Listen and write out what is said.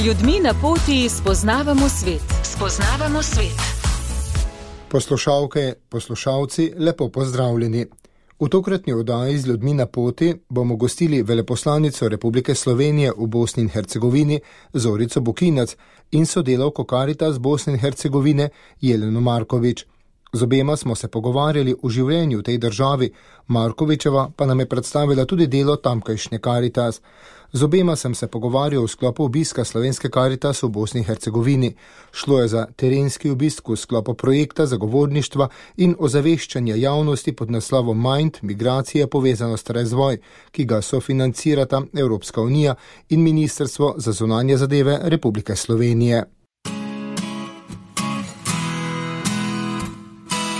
ljudmi na poti spoznavamo svet. Spoznavamo svet. Poslušalke, poslušalci, lepo pozdravljeni. V tokratni oddaji z ljudmi na poti bomo gostili veleposlanico Republike Slovenije v Bosni in Hercegovini Zorico Bukinac in sodelavko Karita z Bosne in Hercegovine Jeleno Markovič. Z obema smo se pogovarjali o življenju v tej državi, Markovičeva pa nam je predstavila tudi delo tamkajšnje Karitas. Z obema sem se pogovarjal v sklopu obiska slovenske Karitas v Bosni in Hercegovini. Šlo je za terenski obisk v sklopu projekta zagovorništva in ozaveščanja javnosti pod naslovom Mind, migracije, povezanost, razvoj, ki ga sofinancirata Evropska unija in Ministrstvo za zunanje zadeve Republike Slovenije.